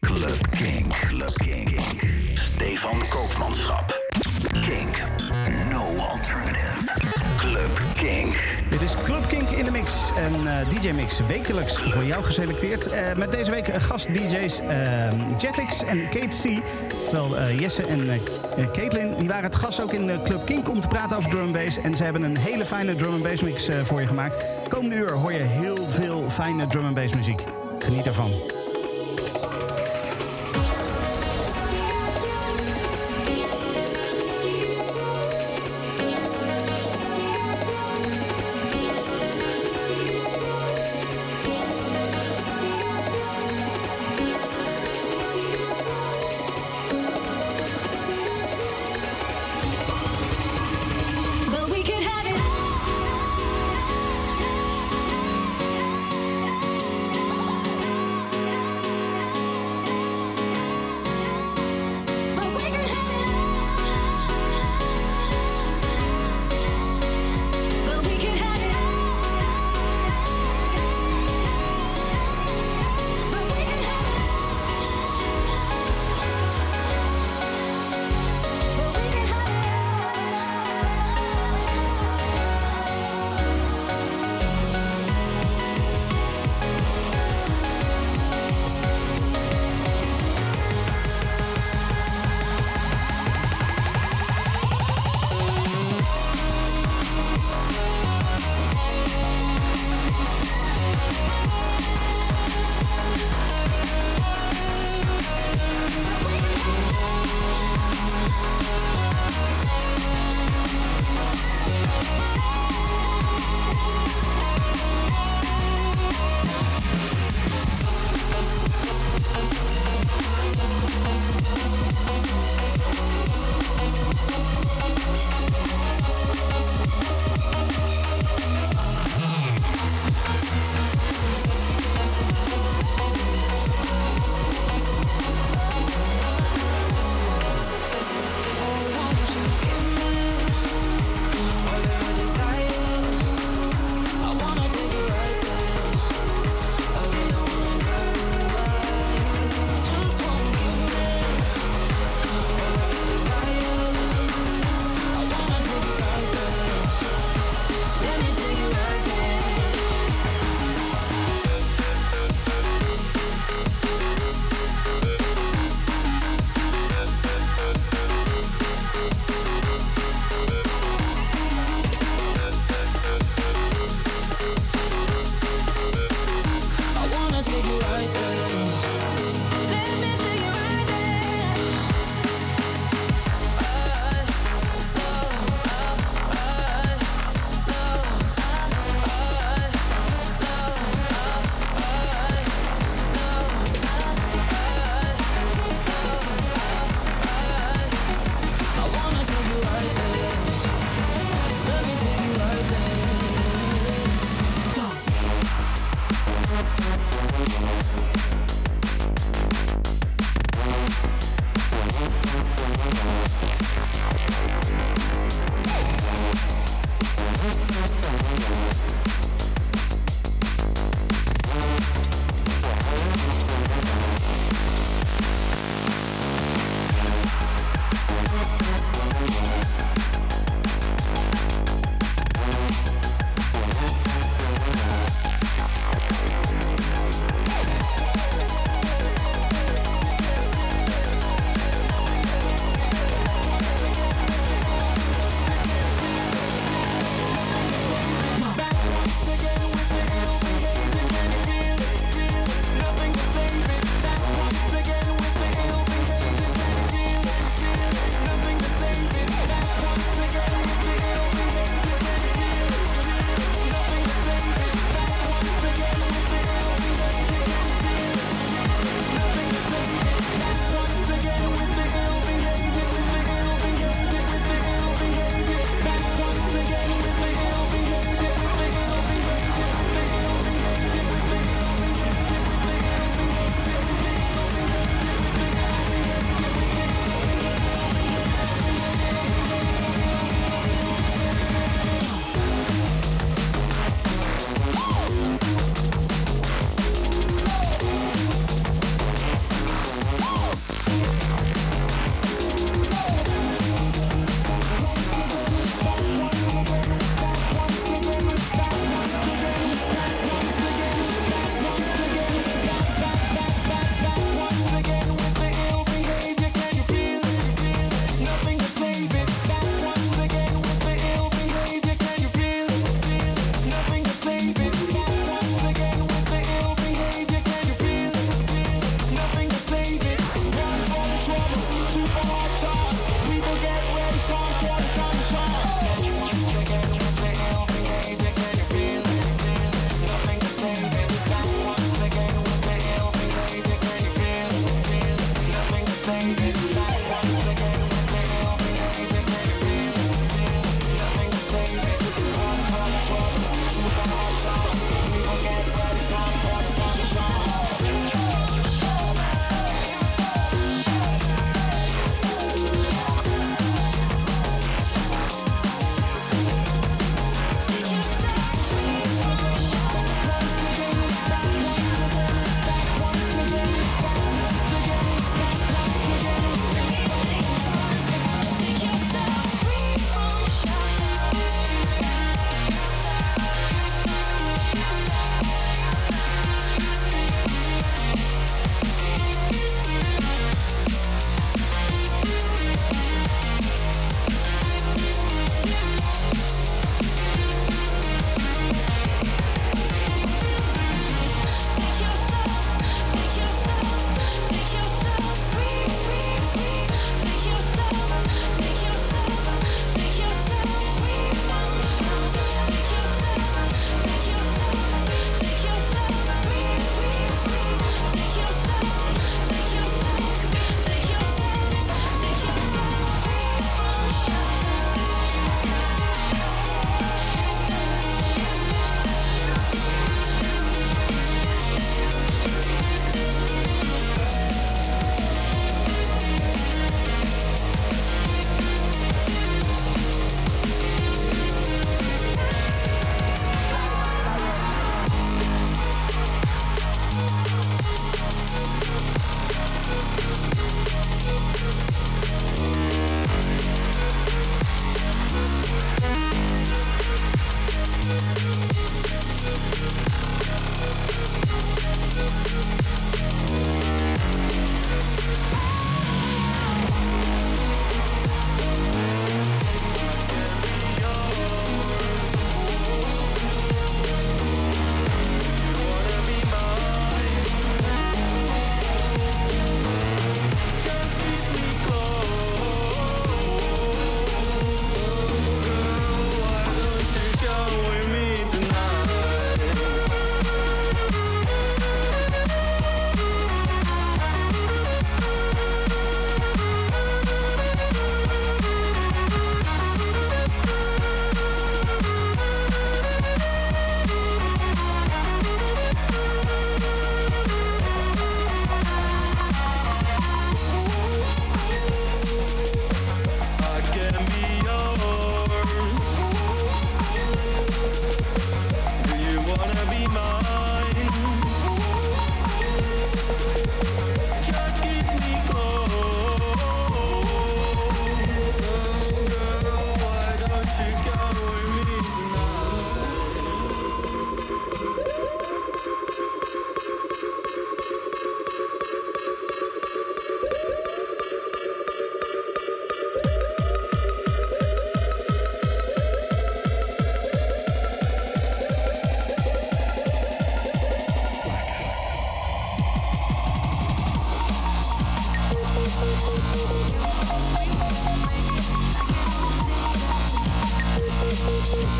Club Kink. Club Kink. Stefan Koopmanschap. Kink. No alternative. Club Kink. Dit is Club Kink in de mix. En eh, DJ Mix wekelijks voor jou geselecteerd. Eh, met deze week gast-DJ's uh, Jetix en Kate C. Terwijl eh, Jesse en eh, Caitlin die waren het gast ook in Club Kink om te praten over drum and bass. En ze hebben een hele fijne drum and bass mix voor je gemaakt. Komende uur hoor je heel veel fijne drum and bass muziek. Geniet ervan.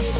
Thank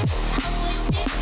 I wish.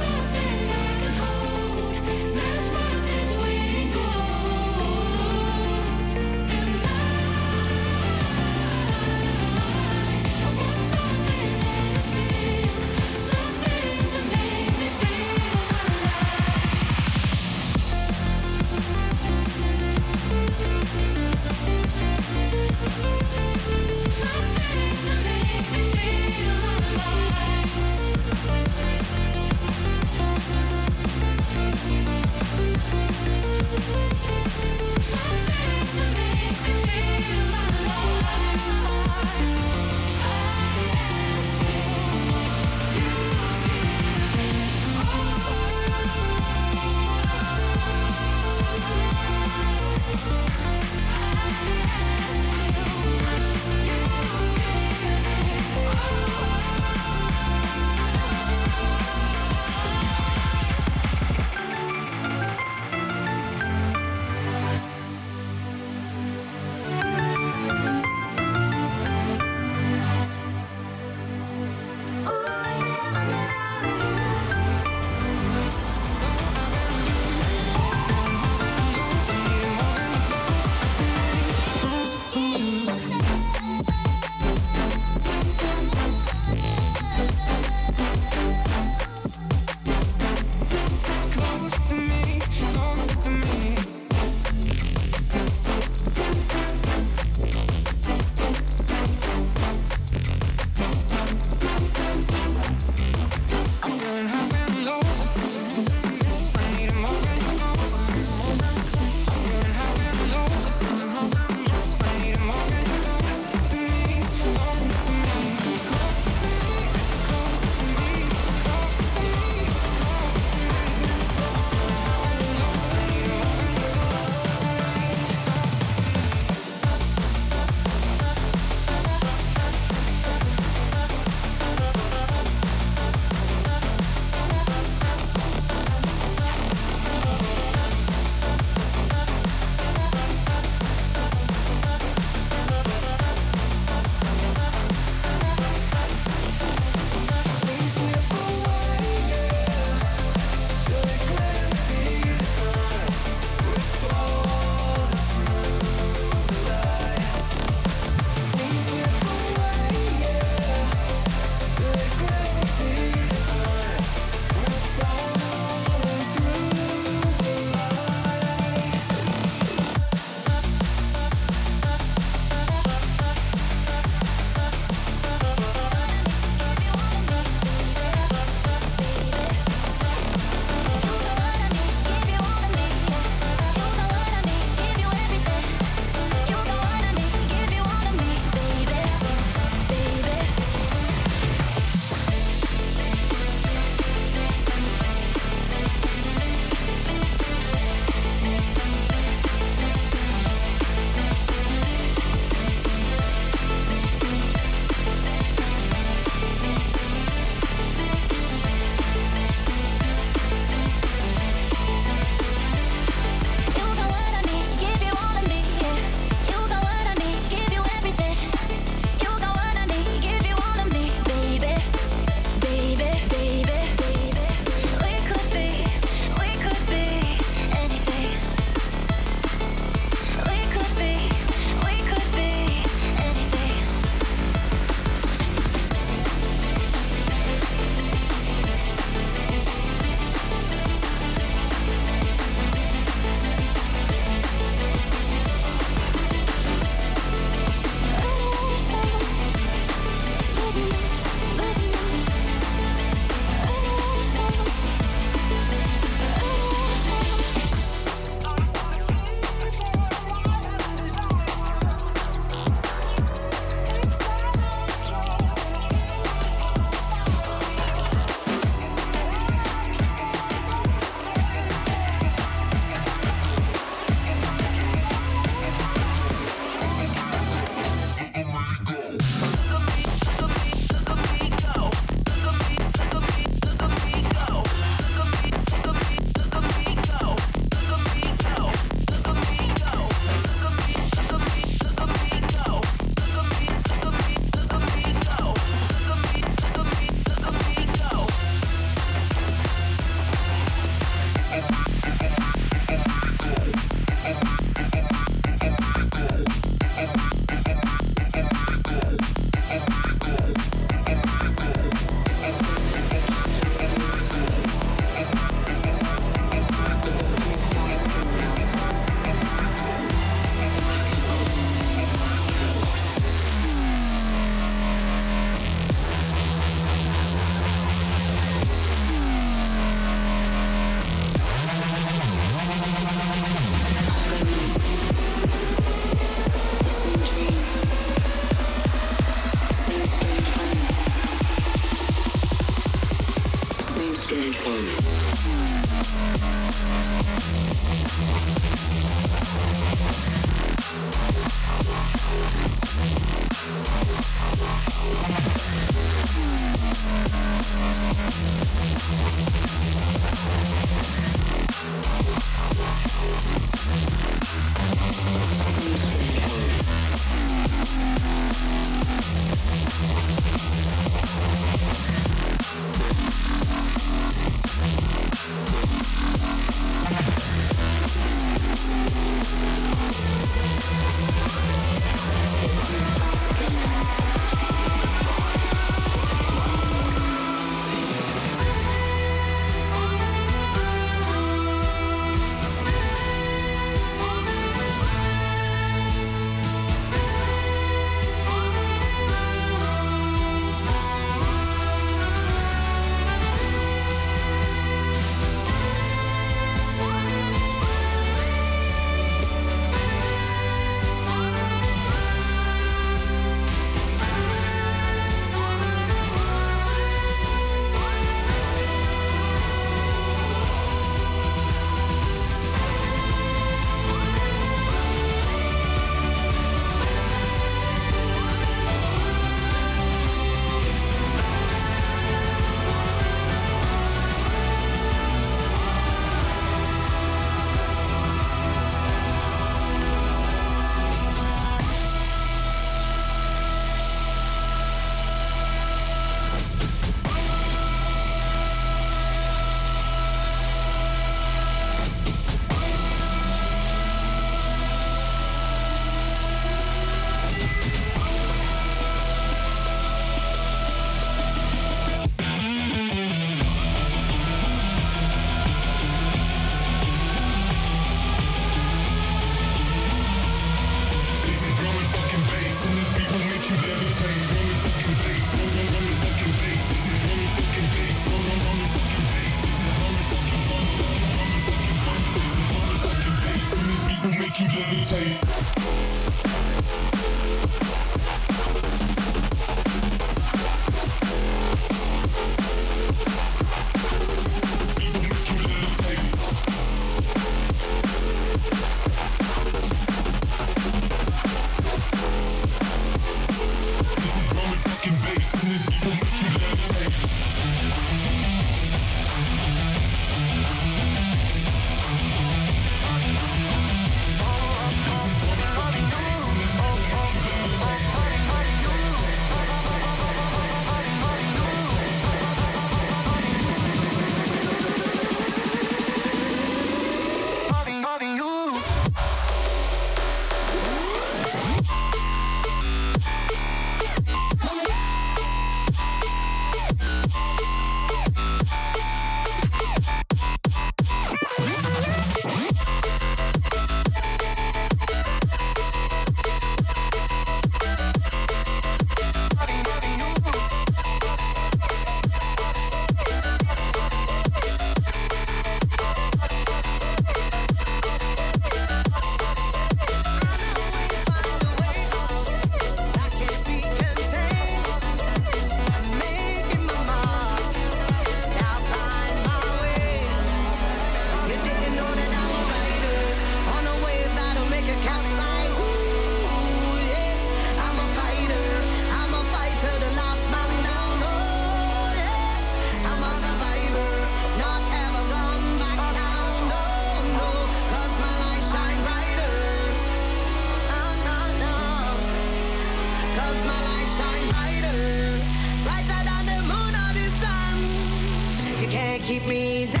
can't keep me down.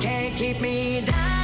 Can't keep me down.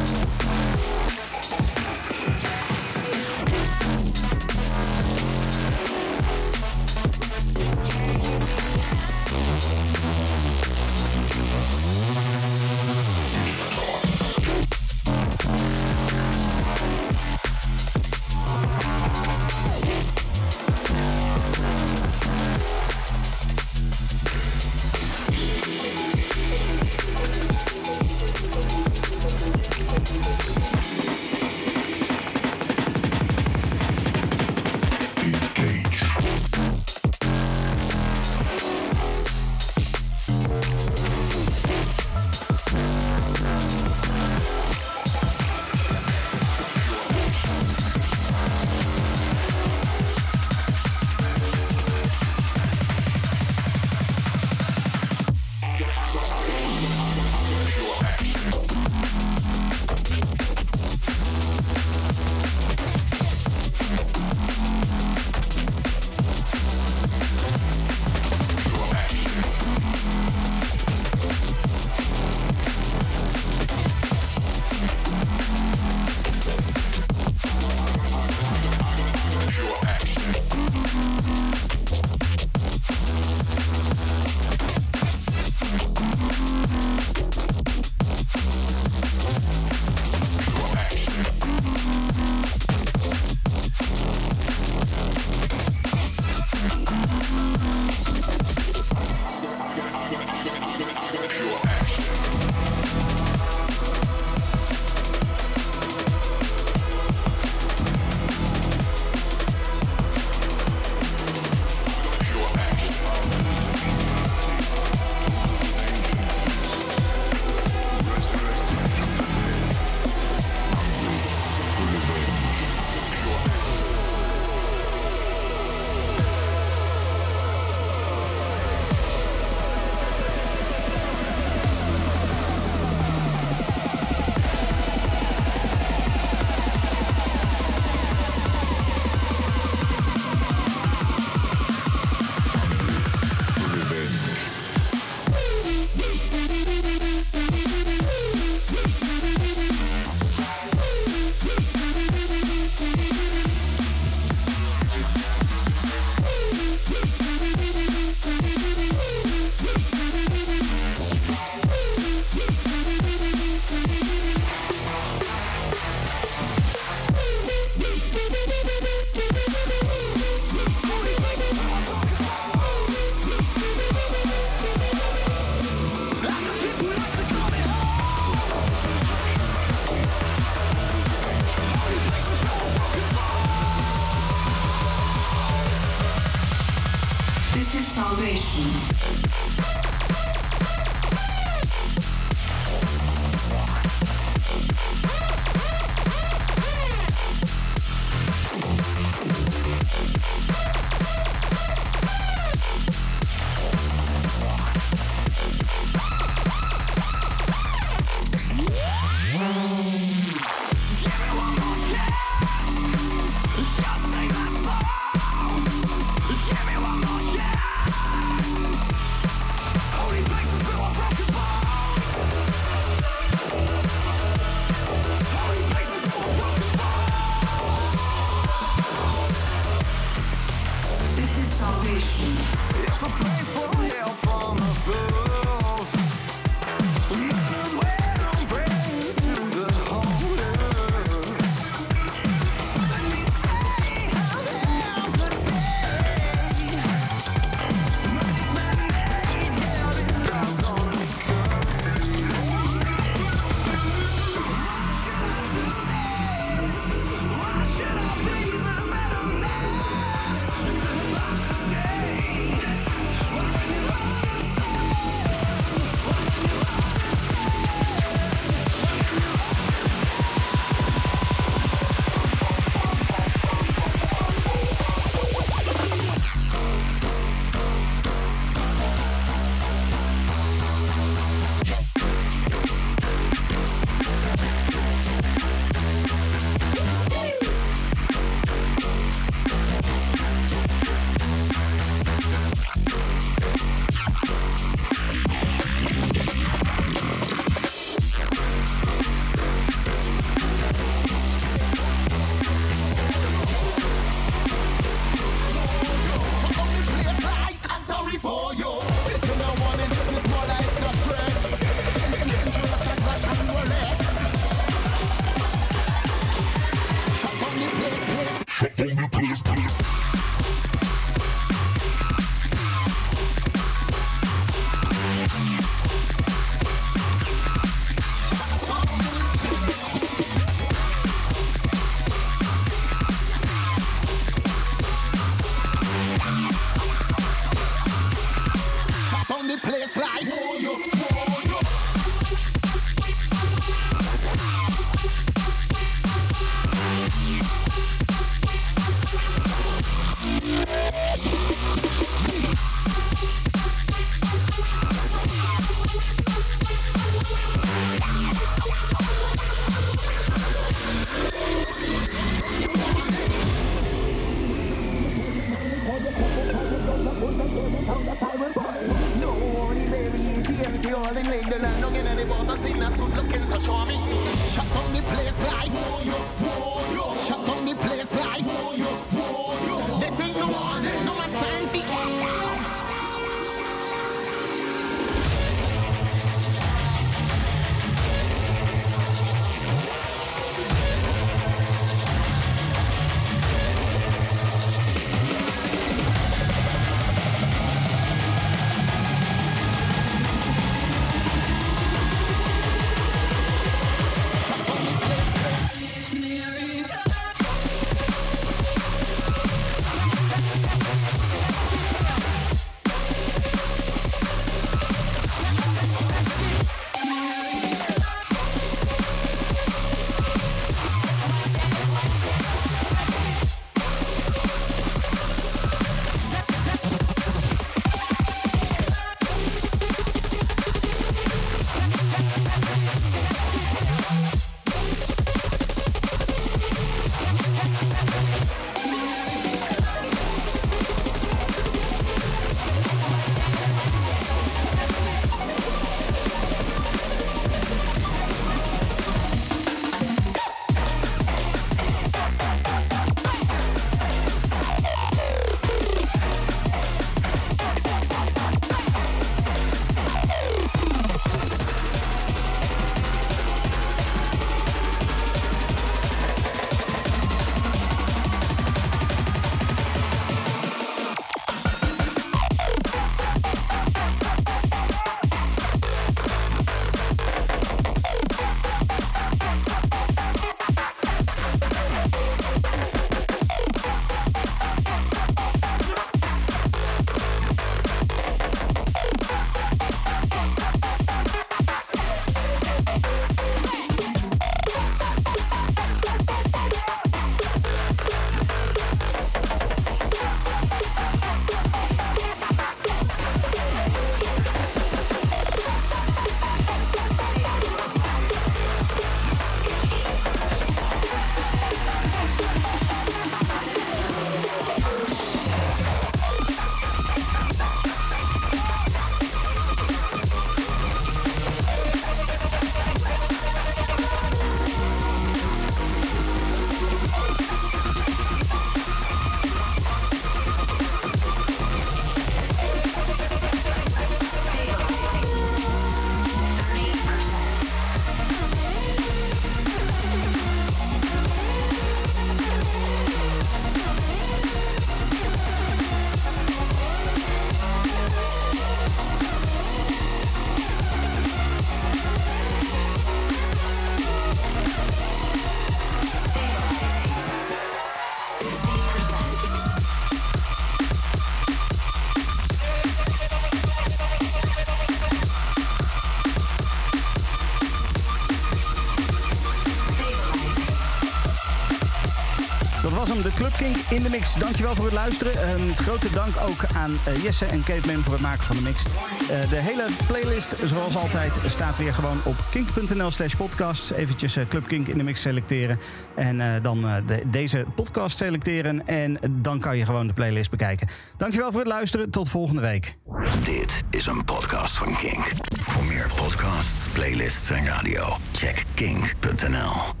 Mix. Dankjewel voor het luisteren. Een grote dank ook aan uh, Jesse en Caitlin voor het maken van de mix. Uh, de hele playlist, zoals altijd, staat weer gewoon op kink.nl slash podcasts. Eventjes uh, Club Kink in de mix selecteren. En dan de, deze podcast selecteren. En dan kan je gewoon de playlist bekijken. Dankjewel voor het luisteren. Tot volgende week. Dit is een podcast van Kink. Voor meer podcasts, playlists en radio, check kink.nl.